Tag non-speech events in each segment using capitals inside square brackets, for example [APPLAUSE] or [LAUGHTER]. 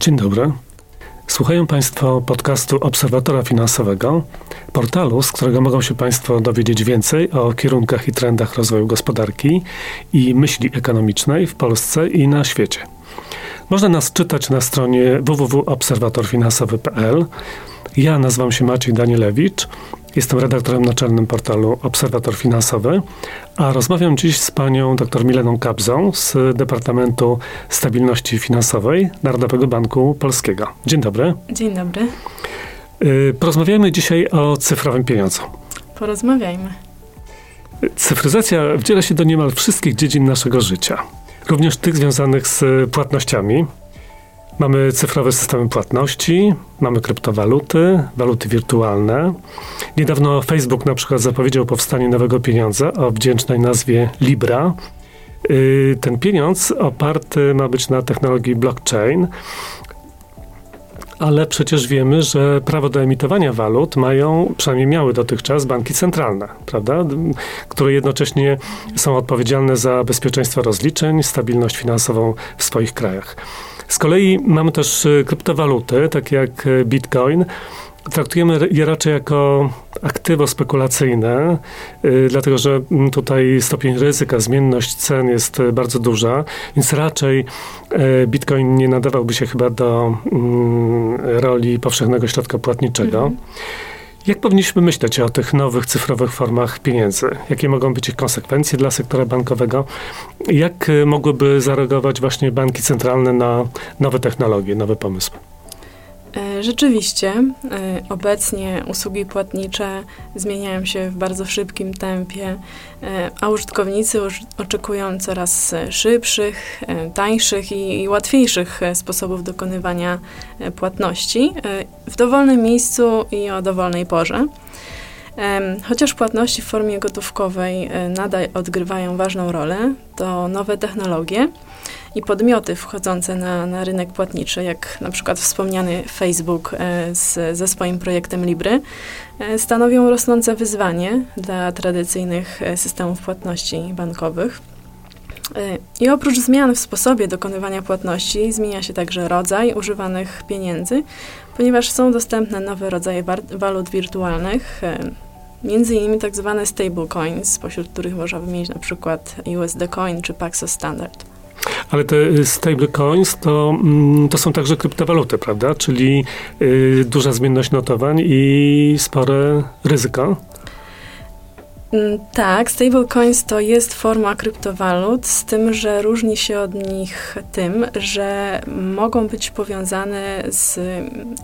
Dzień dobry. Słuchają Państwo podcastu Obserwatora Finansowego, portalu, z którego mogą się Państwo dowiedzieć więcej o kierunkach i trendach rozwoju gospodarki i myśli ekonomicznej w Polsce i na świecie. Można nas czytać na stronie www.obserwatorfinansowy.pl. Ja nazywam się Maciej Danielewicz, jestem redaktorem naczelnym portalu Obserwator Finansowy, a rozmawiam dziś z panią dr Mileną Kabzą z Departamentu Stabilności Finansowej Narodowego Banku Polskiego. Dzień dobry. Dzień dobry. Y, porozmawiajmy dzisiaj o cyfrowym pieniądzu. Porozmawiajmy. Cyfryzacja wdziela się do niemal wszystkich dziedzin naszego życia, również tych związanych z płatnościami. Mamy cyfrowe systemy płatności, mamy kryptowaluty, waluty wirtualne. Niedawno Facebook na przykład zapowiedział powstanie nowego pieniądza o wdzięcznej nazwie Libra. Y, ten pieniądz oparty ma być na technologii blockchain, ale przecież wiemy, że prawo do emitowania walut mają, przynajmniej miały dotychczas, banki centralne, prawda? Które jednocześnie są odpowiedzialne za bezpieczeństwo rozliczeń, stabilność finansową w swoich krajach. Z kolei mamy też y, kryptowaluty, takie jak y, Bitcoin. Traktujemy je raczej jako aktywo spekulacyjne, yy, dlatego że mm, tutaj stopień ryzyka, zmienność cen jest y, bardzo duża, więc raczej Bitcoin nie nadawałby się chyba do yy, roli powszechnego środka płatniczego. Mhm. Jak powinniśmy myśleć o tych nowych cyfrowych formach pieniędzy? Jakie mogą być ich konsekwencje dla sektora bankowego? Jak y, mogłyby zareagować właśnie banki centralne na nowe technologie, nowe pomysły? Rzeczywiście, e, obecnie usługi płatnicze zmieniają się w bardzo szybkim tempie, e, a użytkownicy oczekują coraz szybszych, tańszych i łatwiejszych sposobów dokonywania płatności w dowolnym miejscu i o dowolnej porze. Chociaż płatności w formie gotówkowej nadal odgrywają ważną rolę, to nowe technologie i podmioty wchodzące na, na rynek płatniczy, jak na przykład wspomniany Facebook e, z, ze swoim projektem Libry, e, stanowią rosnące wyzwanie dla tradycyjnych e, systemów płatności bankowych. I oprócz zmian w sposobie dokonywania płatności, zmienia się także rodzaj używanych pieniędzy, ponieważ są dostępne nowe rodzaje walut wirtualnych, między innymi tak zwane stablecoins, spośród których można wymienić na przykład USD Coin czy Paxos Standard. Ale te y, stablecoins to, mm, to są także kryptowaluty, prawda? Czyli y, duża zmienność notowań i spore ryzyko. Mm, tak, stablecoins to jest forma kryptowalut, z tym, że różni się od nich tym, że mogą być powiązane z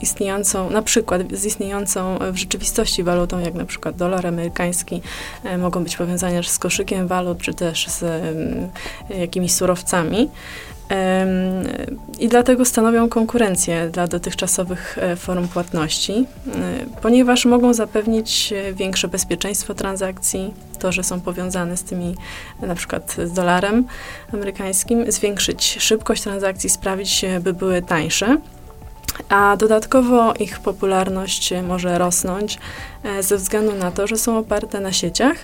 istniejącą, na przykład z istniejącą w rzeczywistości walutą, jak na przykład dolar amerykański, e, mogą być powiązane z koszykiem walut, czy też z jakimiś surowcami. I dlatego stanowią konkurencję dla dotychczasowych e, form płatności, e, ponieważ mogą zapewnić e, większe bezpieczeństwo transakcji, to, że są powiązane z tymi, na przykład z dolarem amerykańskim, zwiększyć szybkość transakcji, sprawić, by były tańsze. A dodatkowo ich popularność może rosnąć ze względu na to, że są oparte na sieciach,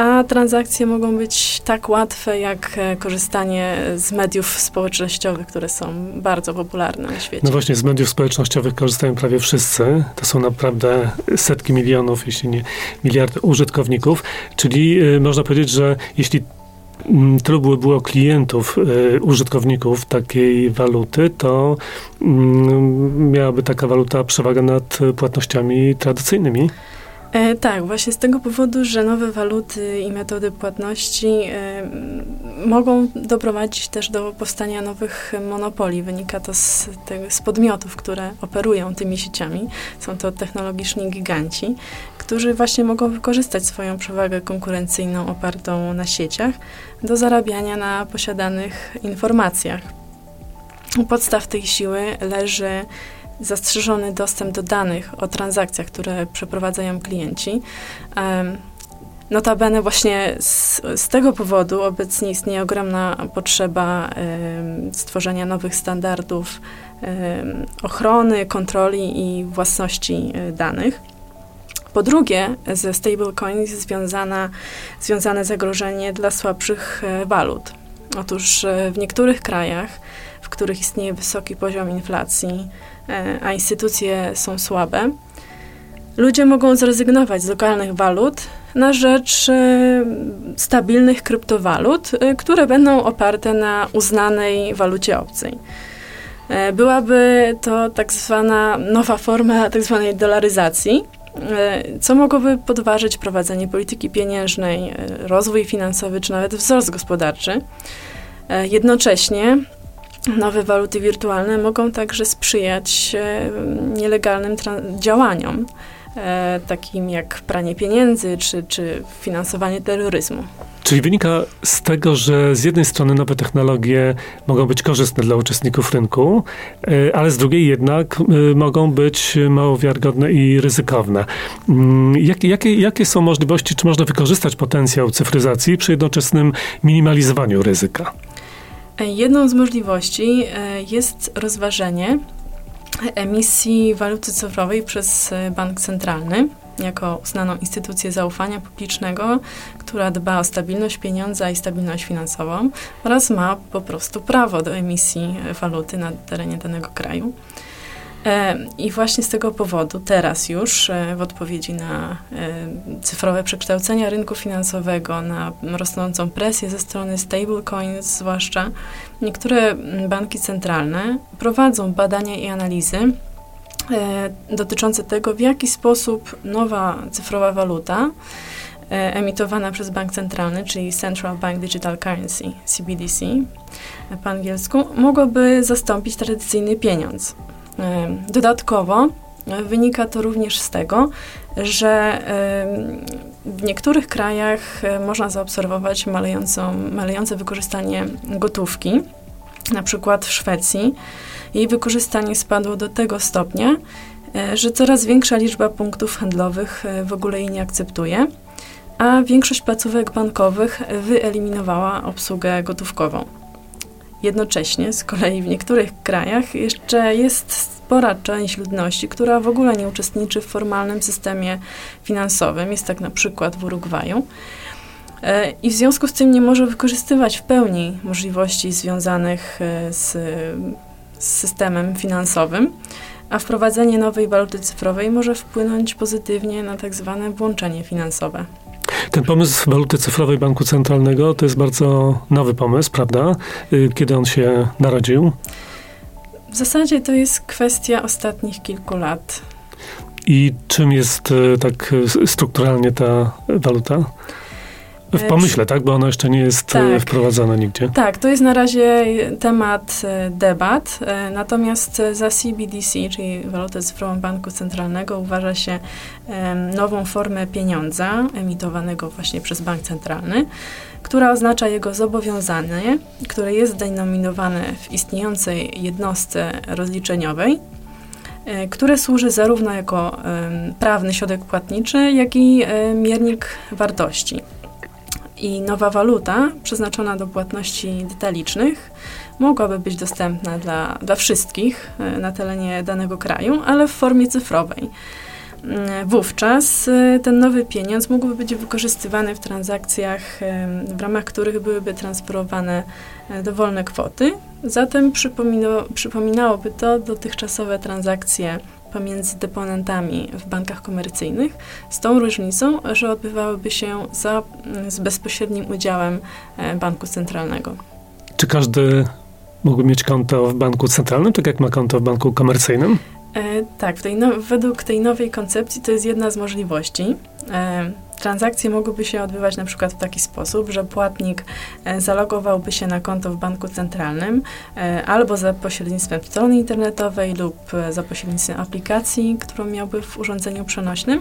a transakcje mogą być tak łatwe, jak e, korzystanie z mediów społecznościowych, które są bardzo popularne na świecie. No właśnie, z mediów społecznościowych korzystają prawie wszyscy. To są naprawdę setki milionów, jeśli nie miliardy użytkowników. Czyli y, można powiedzieć, że jeśli mm, tylu by było klientów, y, użytkowników takiej waluty, to y, miałaby taka waluta przewagę nad płatnościami tradycyjnymi. E, tak, właśnie z tego powodu, że nowe waluty i metody płatności e, mogą doprowadzić też do powstania nowych monopolii. Wynika to z, te, z podmiotów, które operują tymi sieciami. Są to technologiczni giganci, którzy właśnie mogą wykorzystać swoją przewagę konkurencyjną opartą na sieciach do zarabiania na posiadanych informacjach. U podstaw tej siły leży zastrzeżony dostęp do danych o transakcjach, które przeprowadzają klienci. Notabene właśnie z, z, tego powodu obecnie istnieje ogromna potrzeba stworzenia nowych standardów ochrony, kontroli i własności e, danych. Po drugie, ze stablecoin jest związana, związane zagrożenie dla słabszych walut. Otóż w niektórych krajach, w których istnieje wysoki poziom inflacji, a instytucje są słabe, ludzie mogą zrezygnować z lokalnych walut na rzecz e, stabilnych kryptowalut, e, które będą oparte na uznanej walucie obcej. E, byłaby to tak zwana nowa forma [LAUGHS] tak zwanej dolaryzacji, co mogłoby podważyć prowadzenie polityki pieniężnej, rozwój finansowy czy nawet wzrost gospodarczy. Jednocześnie nowe waluty wirtualne mogą także sprzyjać nielegalnym działaniom e, takim jak pranie pieniędzy czy, czy finansowanie terroryzmu. Czyli wynika z tego, że z jednej strony nowe technologie mogą być korzystne dla uczestników rynku, e, ale z drugiej jednak e, mogą być mało wiarygodne i ryzykowne. Mm, jakie, jakie są możliwości, czy można wykorzystać potencjał cyfryzacji przy jednoczesnym minimalizowaniu ryzyka? E, jedną z możliwości jest rozważenie emisji waluty cyfrowej przez e, bank centralny jako uznaną instytucję zaufania publicznego, która dba o stabilność pieniądza i stabilność finansową oraz ma po prostu prawo do emisji waluty na terenie danego kraju. E, I właśnie z tego powodu teraz już e, w odpowiedzi na e, cyfrowe przekształcenia rynku finansowego, na rosnącą presję ze strony stablecoins zwłaszcza, niektóre banki centralne prowadzą badania i analizy dotyczące tego, w jaki sposób nowa cyfrowa waluta emitowana przez bank centralny, czyli Central Bank Digital Currency, CBDC po angielsku, mogłaby zastąpić tradycyjny pieniądz. Dodatkowo e, wynika to również z tego, że w niektórych krajach e, można zaobserwować malejącą, malejące wykorzystanie gotówki. Na przykład w Szwecji jej wykorzystanie spadło do tego stopnia, e, że coraz większa liczba punktów handlowych w ogóle jej nie akceptuje, a większość placówek bankowych wyeliminowała obsługę gotówkową. Jednocześnie z kolei w niektórych krajach jeszcze jest spora część ludności, która w ogóle nie uczestniczy w formalnym systemie finansowym. Jest tak na przykład w Urugwaju. E, I w związku z tym nie może wykorzystywać w pełni możliwości związanych e, z, z systemem finansowym, a wprowadzenie nowej waluty cyfrowej może wpłynąć pozytywnie na tak zwane włączenie finansowe. Ten pomysł waluty cyfrowej Banku Centralnego to jest bardzo nowy pomysł, prawda? Y, kiedy on się narodził? W zasadzie to jest kwestia ostatnich kilku lat. I czym jest y, tak y, strukturalnie ta waluta? W pomyśle, tak? Bo ono jeszcze nie jest e, tak. wprowadzone nigdzie. Tak, to jest na razie temat e, debat. E, natomiast za CBDC, czyli walutę cyfrową Banku Centralnego, uważa się nową formę pieniądza emitowanego właśnie przez Bank Centralny, która oznacza jego zobowiązanie, które jest denominowane w istniejącej jednostce rozliczeniowej, które służy zarówno jako prawny środek płatniczy, jak i miernik wartości i nowa waluta przeznaczona do płatności detalicznych mogłaby być dostępna dla, dla wszystkich e, na terenie danego kraju, ale w formie cyfrowej. Mm, wówczas e, ten nowy pieniądz mógłby być wykorzystywany w transakcjach, e, w ramach których byłyby transferowane dowolne kwoty. Zatem przypominałoby to dotychczasowe transakcje pomiędzy deponentami w bankach komercyjnych, z tą różnicą, że odbywałyby się za, z bezpośrednim udziałem e, banku centralnego. Czy każdy mógłby mieć konto w banku centralnym, tak jak ma konto w banku komercyjnym? E, tak, tej no, według tej nowej koncepcji to jest jedna z możliwości. E, Transakcje mogłyby się odbywać na przykład w taki sposób, że płatnik e, zalogowałby się na konto w banku centralnym e, albo za pośrednictwem strony internetowej lub e, za pośrednictwem aplikacji, którą miałby w urządzeniu przenośnym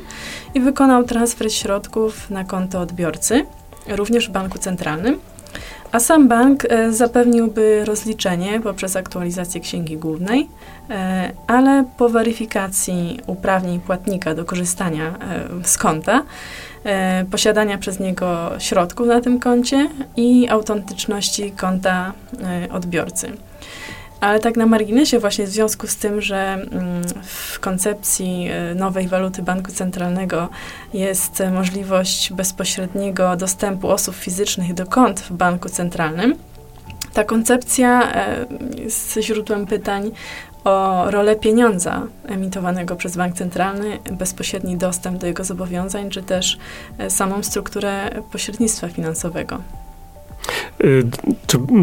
i wykonał transfer środków na konto odbiorcy, również w banku centralnym. A sam bank zapewniłby rozliczenie poprzez aktualizację księgi głównej, ale po weryfikacji uprawnień płatnika do korzystania z konta e, posiadania przez niego środków na tym koncie i autentyczności konta e, odbiorcy. Ale tak na marginesie właśnie w związku z tym, że mm, w koncepcji y, nowej waluty banku centralnego jest możliwość bezpośredniego dostępu osób fizycznych do kont w banku centralnym, ta koncepcja e, jest źródłem pytań o rolę pieniądza emitowanego przez bank centralny, bezpośredni dostęp do jego zobowiązań, czy też e, samą strukturę pośrednictwa finansowego. Y,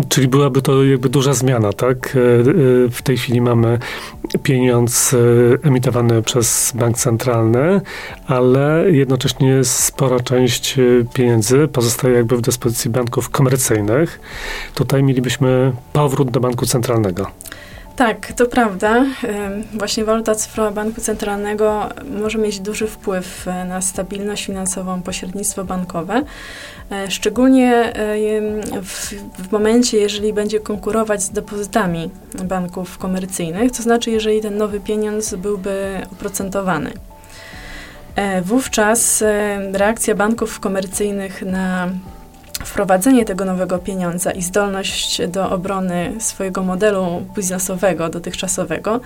czyli byłaby to jakby duża zmiana, tak? Y, y, w tej chwili mamy pieniądz emitowany przez bank centralny, ale jednocześnie spora część pieniędzy pozostaje jakby w dyspozycji banków komercyjnych. Tutaj mielibyśmy powrót do banku centralnego. Tak, to prawda. Właśnie waluta cyfrowa Banku Centralnego może mieć duży wpływ e, na stabilność finansową pośrednictwo bankowe, e, szczególnie e, w, w momencie, jeżeli będzie konkurować z depozytami banków komercyjnych, to znaczy, jeżeli ten nowy pieniądz byłby oprocentowany. Wówczas reakcja banków komercyjnych na wprowadzenie tego nowego pieniądza i zdolność do obrony swojego modelu biznesowego, dotychczasowego,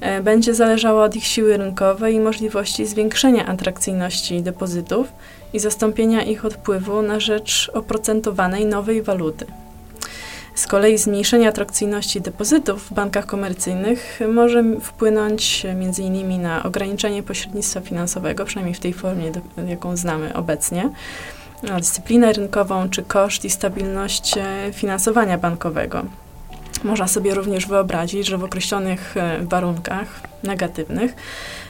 e, będzie zależała od ich siły rynkowej i możliwości zwiększenia atrakcyjności depozytów i zastąpienia ich odpływu na rzecz oprocentowanej nowej waluty. Z kolei zmniejszenie atrakcyjności depozytów w bankach komercyjnych może wpłynąć m.in. na ograniczenie pośrednictwa finansowego, przynajmniej w tej formie, jaką znamy obecnie, dyscyplinę rynkową czy koszt i stabilność e, finansowania bankowego. Można sobie również wyobrazić, że w określonych e, warunkach negatywnych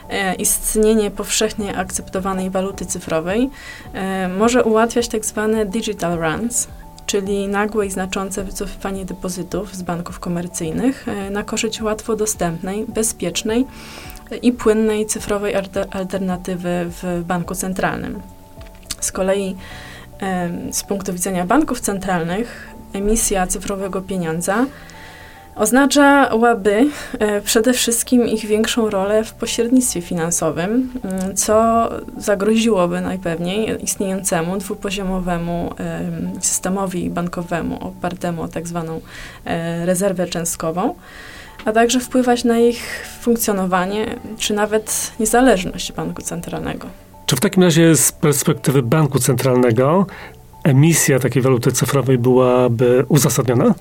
e, istnienie powszechnie akceptowanej waluty cyfrowej może ułatwiać tak zwane digital runs, czyli nagłe i znaczące wycofywanie depozytów z banków komercyjnych na korzyść łatwo dostępnej, bezpiecznej i płynnej cyfrowej alternatywy w banku centralnym. Z kolei z punktu widzenia banków centralnych emisja cyfrowego pieniądza oznaczałaby e, przede wszystkim ich większą rolę w pośrednictwie finansowym, mm, co zagroziłoby najpewniej istniejącemu dwupoziomowemu systemowi bankowemu opartemu o tak zwaną e, rezerwę częstkową, a także wpływać na ich funkcjonowanie czy nawet niezależność banku centralnego. Czy w takim razie z perspektywy banku centralnego emisja takiej waluty cyfrowej byłaby uzasadniona?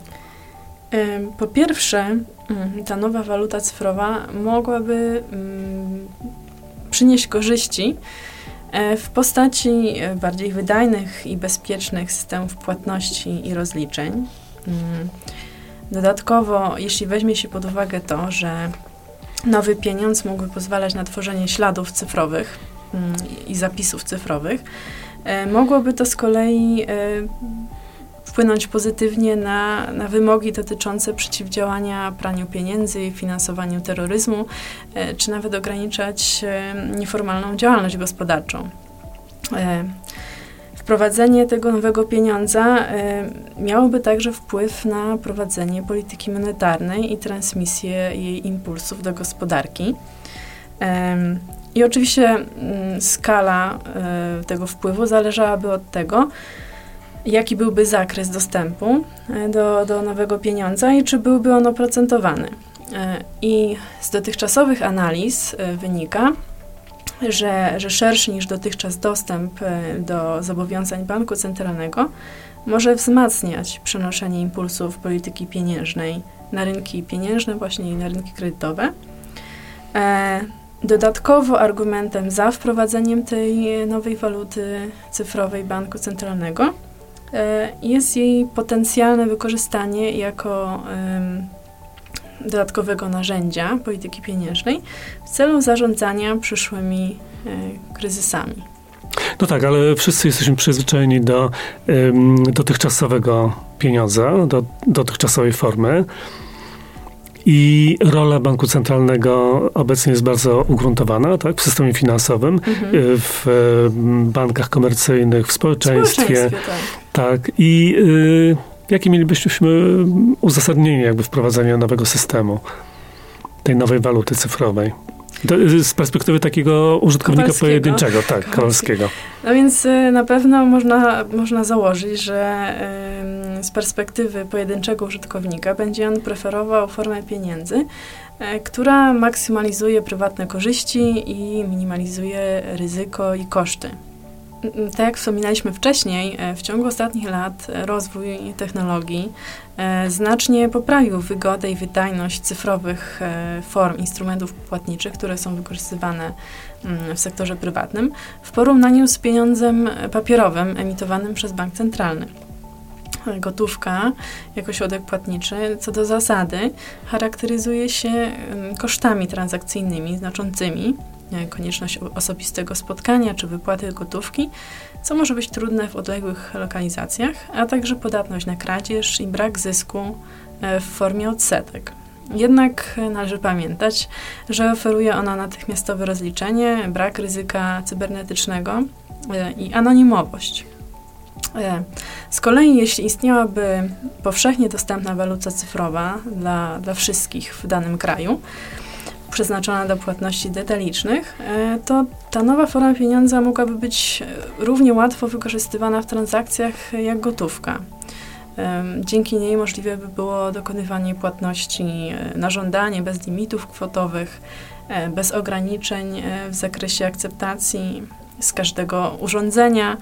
Po pierwsze, mm, ta nowa waluta cyfrowa mogłaby mm, przynieść korzyści e, w postaci e, bardziej wydajnych i bezpiecznych systemów płatności i rozliczeń. Mm, dodatkowo, jeśli weźmie się pod uwagę to, że nowy pieniądz mógłby pozwalać na tworzenie śladów cyfrowych, i zapisów cyfrowych, e, mogłoby to z kolei e, wpłynąć pozytywnie na, na wymogi dotyczące przeciwdziałania praniu pieniędzy finansowaniu terroryzmu, e, czy nawet ograniczać nieformalną działalność gospodarczą. Wprowadzenie tego nowego pieniądza miałoby także wpływ na prowadzenie polityki monetarnej i transmisję jej impulsów do gospodarki. I oczywiście mm, skala y, tego wpływu zależałaby od tego, jaki byłby zakres dostępu e, do, do nowego pieniądza i czy byłby on oprocentowany. E, I z dotychczasowych analiz wynika, że, że szerszy niż dotychczas dostęp do zobowiązań banku centralnego może wzmacniać przenoszenie impulsów polityki pieniężnej na rynki pieniężne, właśnie i na rynki kredytowe. Dodatkowo argumentem za wprowadzeniem tej nowej waluty cyfrowej banku centralnego e, jest jej potencjalne wykorzystanie jako dodatkowego narzędzia polityki pieniężnej w celu zarządzania przyszłymi e, kryzysami. No tak, ale wszyscy jesteśmy przyzwyczajeni do dotychczasowego pieniądza, do dotychczasowej formy. I rola banku centralnego obecnie jest bardzo ugruntowana tak, w systemie finansowym, mhm. Y, w bankach komercyjnych, w społeczeństwie. społeczeństwie tak. tak. I y, jakie mielibyśmy uzasadnienie jakby wprowadzenia nowego systemu, tej nowej waluty cyfrowej? Y, z perspektywy takiego użytkownika Kowalskiego. pojedynczego, tak, Kowalskiego. No więc y, na pewno można, można założyć, że z perspektywy pojedynczego użytkownika będzie on preferował formę pieniędzy, e, która maksymalizuje prywatne korzyści i minimalizuje ryzyko i koszty. Tak jak wspominaliśmy wcześniej, e, w ciągu ostatnich lat rozwój technologii e, znacznie poprawił wygodę i wydajność cyfrowych form instrumentów płatniczych, które są wykorzystywane mm, w sektorze prywatnym, w porównaniu z pieniądzem papierowym emitowanym przez bank centralny. Gotówka jako środek płatniczy, co do zasady charakteryzuje się kosztami transakcyjnymi znaczącymi, konieczność osobistego spotkania czy wypłaty gotówki, co może być trudne w odległych lokalizacjach, a także podatność na kradzież i brak zysku e, w formie odsetek. Jednak należy pamiętać, że oferuje ona natychmiastowe rozliczenie, brak ryzyka cybernetycznego e, i anonimowość. E, z kolei, jeśli istniałaby powszechnie dostępna waluta cyfrowa dla, dla wszystkich w danym kraju, przeznaczona do płatności detalicznych, e, to ta nowa forma pieniądza mogłaby być równie łatwo wykorzystywana w transakcjach jak gotówka. Dzięki niej możliwe by było dokonywanie płatności e, na żądanie, bez limitów kwotowych, bez ograniczeń w zakresie akceptacji z każdego urządzenia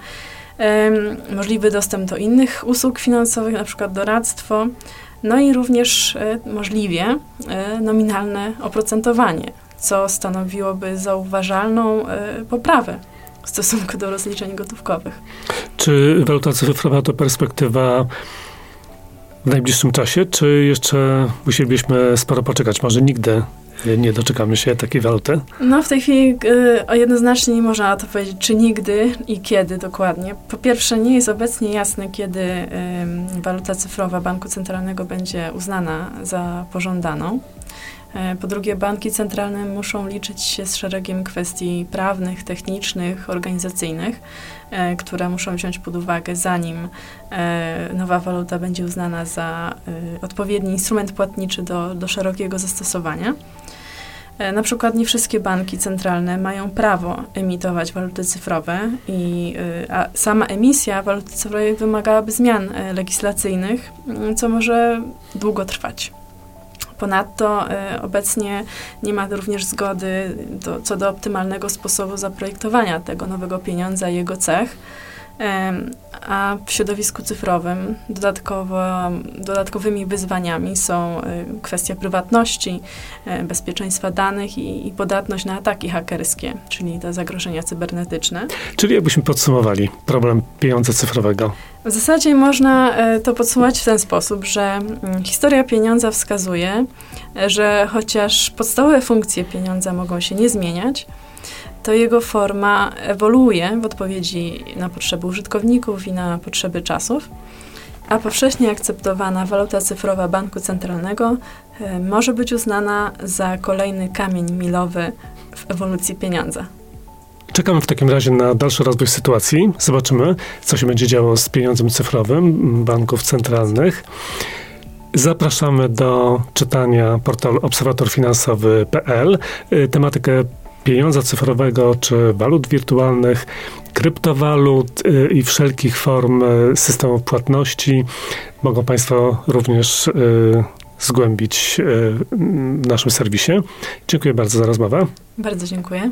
możliwy dostęp do innych usług finansowych, na przykład doradztwo, no i również e, możliwie e, nominalne oprocentowanie, co stanowiłoby zauważalną e, poprawę w stosunku do rozliczeń gotówkowych. Czy waluta cyfrowa to perspektywa w najbliższym czasie, czy jeszcze musielibyśmy sporo poczekać? Może nigdy nie doczekamy się takiej waluty? No w tej chwili y, jednoznacznie nie można to powiedzieć, czy nigdy i kiedy dokładnie. Po pierwsze, nie jest obecnie jasne, kiedy y, waluta cyfrowa Banku Centralnego będzie uznana za pożądaną. Y, po drugie, banki centralne muszą liczyć się z szeregiem kwestii prawnych, technicznych, organizacyjnych, które muszą wziąć pod uwagę, zanim nowa waluta będzie uznana za odpowiedni instrument płatniczy do, do szerokiego zastosowania. E, na przykład nie wszystkie banki centralne mają prawo emitować waluty cyfrowe i e, sama emisja waluty cyfrowej wymagałaby zmian e, legislacyjnych, co może długo trwać. Ponadto obecnie nie ma również zgody do, co do optymalnego sposobu zaprojektowania tego nowego pieniądza i jego cech a w środowisku cyfrowym dodatkowo, dodatkowymi wyzwaniami są y, kwestia prywatności, y, bezpieczeństwa danych i, i podatność na ataki hakerskie, czyli te zagrożenia cybernetyczne. Czyli jakbyśmy podsumowali problem pieniądza cyfrowego? W zasadzie można y, to podsumować w ten sposób, że mm, historia pieniądza wskazuje, że chociaż podstawowe funkcje pieniądza mogą się nie zmieniać, to jego forma ewoluuje w odpowiedzi na potrzeby użytkowników i na potrzeby czasów, a powszechnie akceptowana waluta cyfrowa Banku Centralnego e, może być uznana za kolejny kamień milowy w ewolucji pieniądza. Czekamy w takim razie na dalszy rozwój sytuacji. Zobaczymy, co się będzie działo z pieniądzem cyfrowym banków centralnych. Zapraszamy do czytania portalu obserwatorfinansowy.pl. E, tematykę pieniądza cyfrowego czy walut wirtualnych, kryptowalut y, i wszelkich form y, systemów płatności mogą Państwo również y, zgłębić w naszym serwisie. Dziękuję bardzo za rozmowę. Bardzo dziękuję.